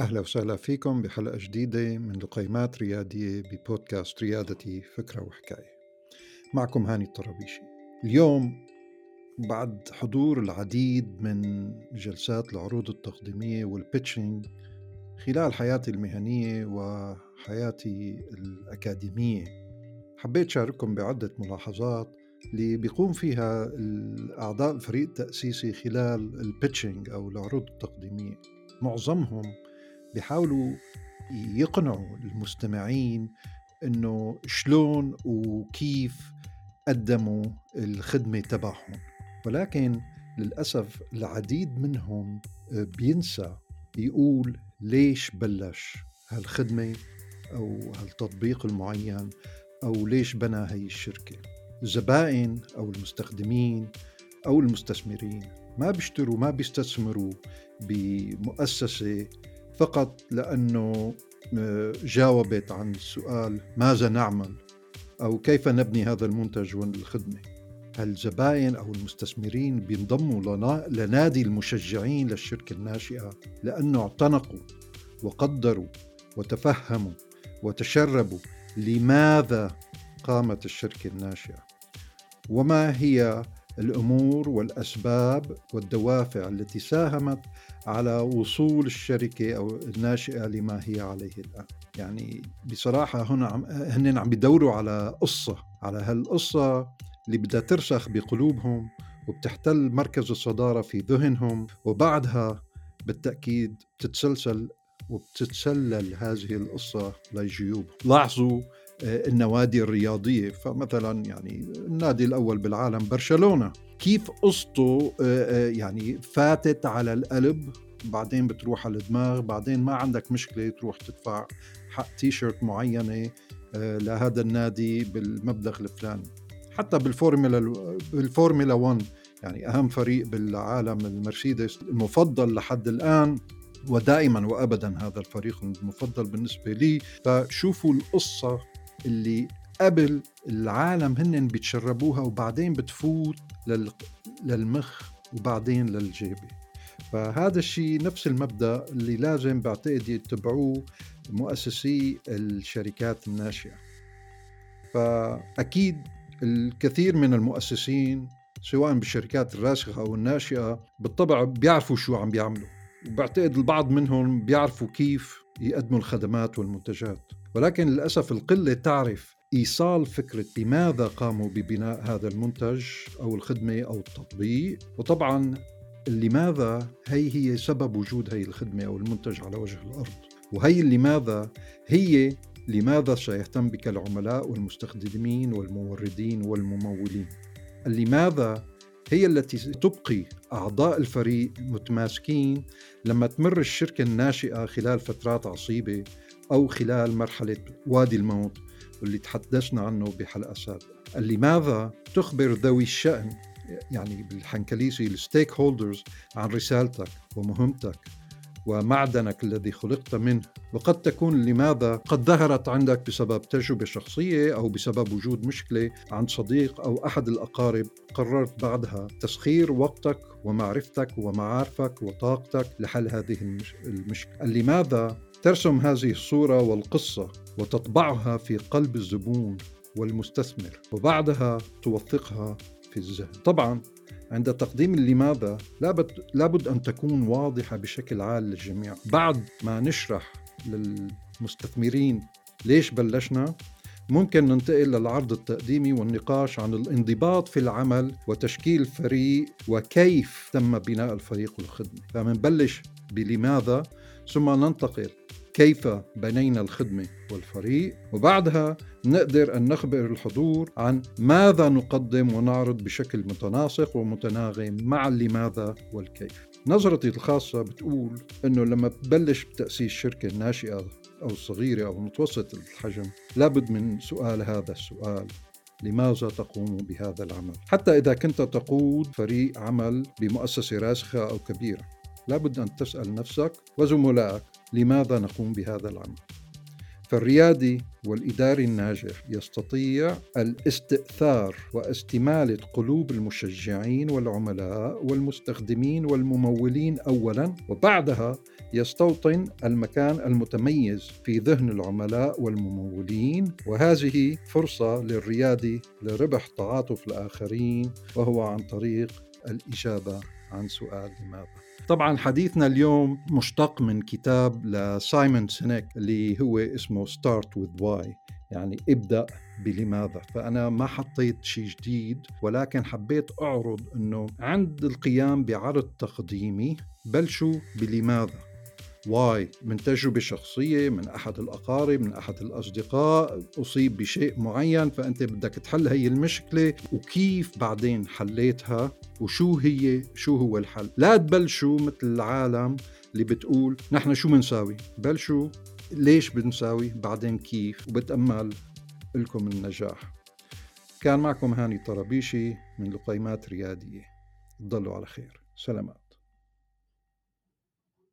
أهلا وسهلا فيكم بحلقة جديدة من لقيمات ريادية ببودكاست ريادتي فكرة وحكاية. معكم هاني الطرابيشي. اليوم بعد حضور العديد من جلسات العروض التقديمية وال pitching خلال حياتي المهنية وحياتي الأكاديمية حبيت شارككم بعدة ملاحظات اللي بيقوم فيها أعضاء الفريق التأسيسي خلال ال pitching أو العروض التقديمية. معظمهم بيحاولوا يقنعوا المستمعين إنه شلون وكيف قدموا الخدمة تبعهم. ولكن للأسف العديد منهم بينسى يقول ليش بلش هالخدمة أو هالتطبيق المعين أو ليش بنى هي الشركة. الزبائن أو المستخدمين أو المستثمرين ما بيشتروا ما بيستثمروا بمؤسسة فقط لأنه آه، جاوبت عن السؤال ماذا نعمل أو كيف نبني هذا المنتج والخدمة؟ الزبائن أو المستثمرين بينضموا لنادي المشجعين للشركة الناشئة لأنه اعتنقوا وقدروا وتفهموا وتشربوا لماذا قامت الشركة الناشئة؟ وما هي الأمور والأسباب والدوافع التي ساهمت على وصول الشركة أو الناشئة لما هي عليه الآن. يعني بصراحة هنا عم هن عم بيدوروا على قصة، على هالقصة اللي بدها ترسخ بقلوبهم وبتحتل مركز الصدارة في ذهنهم وبعدها بالتأكيد بتتسلسل وبتتسلل هذه القصة لجيوب. لاحظوا النوادي الرياضية. فمثلا يعني النادي الأول بالعالم برشلونة. كيف قصته آه، آه، يعني فاتت على القلب بعدين بتروح على الدماغ بعدين ما عندك مشكلة تروح تدفع حق تي شيرت معينه لهذا النادي بالمبلغ الفلاني. حتى بالفورمولا بالفورمولا 1 يعني أهم فريق بالعالم المرسيدس المفضل لحد الآن ودائما وابدا هذا الفريق المفضل بالنسبة لي. فشوفوا القصة اللي قبل العالم هن بيتشربوها وبعدين بتفوت للمخ وبعدين للجيبة. فهذا الشيء نفس المبدأ اللي لازم بعتقد يتبعوه مؤسسي الشركات الناشئة. فأكيد الكثير من المؤسسين سواء بالشركات الراسخة أو الناشئة بالطبع بيعرفوا شو عم بيعملوا. وبعتقد البعض منهم بيعرفوا كيف يقدموا الخدمات والمنتجات. ولكن للأسف القلة تعرف إيصال فكرة لماذا قاموا ببناء هذا المنتج أو الخدمة أو التطبيق. وطبعا لماذا هي هي سبب وجود هي الخدمة أو المنتج على وجه الأرض؟ وهي لماذا هي لماذا سيهتم بك العملاء والمستخدمين والموردين والممولين؟ لماذا هي التي تبقي أعضاء الفريق متماسكين لما تمر الشركة الناشئة خلال فترات عصيبة أو خلال مرحلة وادي الموت واللي تحدثنا عنه بحلقة سابقة. لماذا تخبر ذوي الشأن؟ يعني بالحنكليسي الستيك هولدرز عن رسالتك ومهمتك ومعدنك الذي خلقت منه. وقد تكون لماذا قد ظهرت عندك بسبب تجربة شخصية أو بسبب وجود مشكلة عند صديق أو أحد الأقارب. قررت بعدها تسخير وقتك ومعرفتك ومعارفك وطاقتك لحل هذه المشكلة. لماذا ترسم هذه الصورة والقصة وتطبعها في قلب الزبون والمستثمر وبعدها توثقها في الذهن. طبعا عند تقديم لماذا لابد, أن تكون واضحة بشكل عال للجميع. بعد ما نشرح للمستثمرين ليش بلشنا ممكن ننتقل للعرض التقديمي والنقاش عن الانضباط في العمل وتشكيل فريق وكيف تم بناء الفريق والخدمة. فمنبلش بلماذا ثم ننتقل كيف بنينا الخدمة والفريق وبعدها نقدر أن نخبر الحضور عن ماذا نقدم ونعرض بشكل متناسق ومتناغم مع لماذا والكيف نظرتي الخاصة بتقول أنه لما تبلش بتأسيس شركة ناشئة أو صغيرة أو متوسط الحجم لابد من سؤال هذا السؤال لماذا تقوم بهذا العمل؟ حتى إذا كنت تقود فريق عمل بمؤسسة راسخة أو كبيرة لابد أن تسأل نفسك وزملائك لماذا نقوم بهذا العمل؟ فالريادي والإداري الناجح يستطيع الاستئثار واستمالة قلوب المشجعين والعملاء والمستخدمين والممولين أولا وبعدها يستوطن المكان المتميز في ذهن العملاء والممولين. وهذه فرصة للريادي لربح تعاطف الآخرين وهو عن طريق الإجابة عن سؤال لماذا؟ طبعا حديثنا اليوم مشتق من كتاب لسايمون سينيك اللي هو اسمه Start with Why يعني ابدأ بلماذا. فأنا ما حطيت شيء جديد ولكن حبيت أعرض أنه عند القيام بعرض تقديمي بلشوا بلماذا. واي من تجربة شخصية من أحد الأقارب من أحد الأصدقاء أصيب بشيء معين فأنت بدك تحل هي المشكلة وكيف بعدين حليتها وشو هي شو هو الحل. لا تبلشوا مثل العالم اللي بتقول نحن شو بنساوي بلشوا ليش بنساوي؟ بعدين كيف؟ وبتأمل لكم النجاح. كان معكم هاني طرابيشي من لقيمات ريادية. تضلوا على خير. سلامات.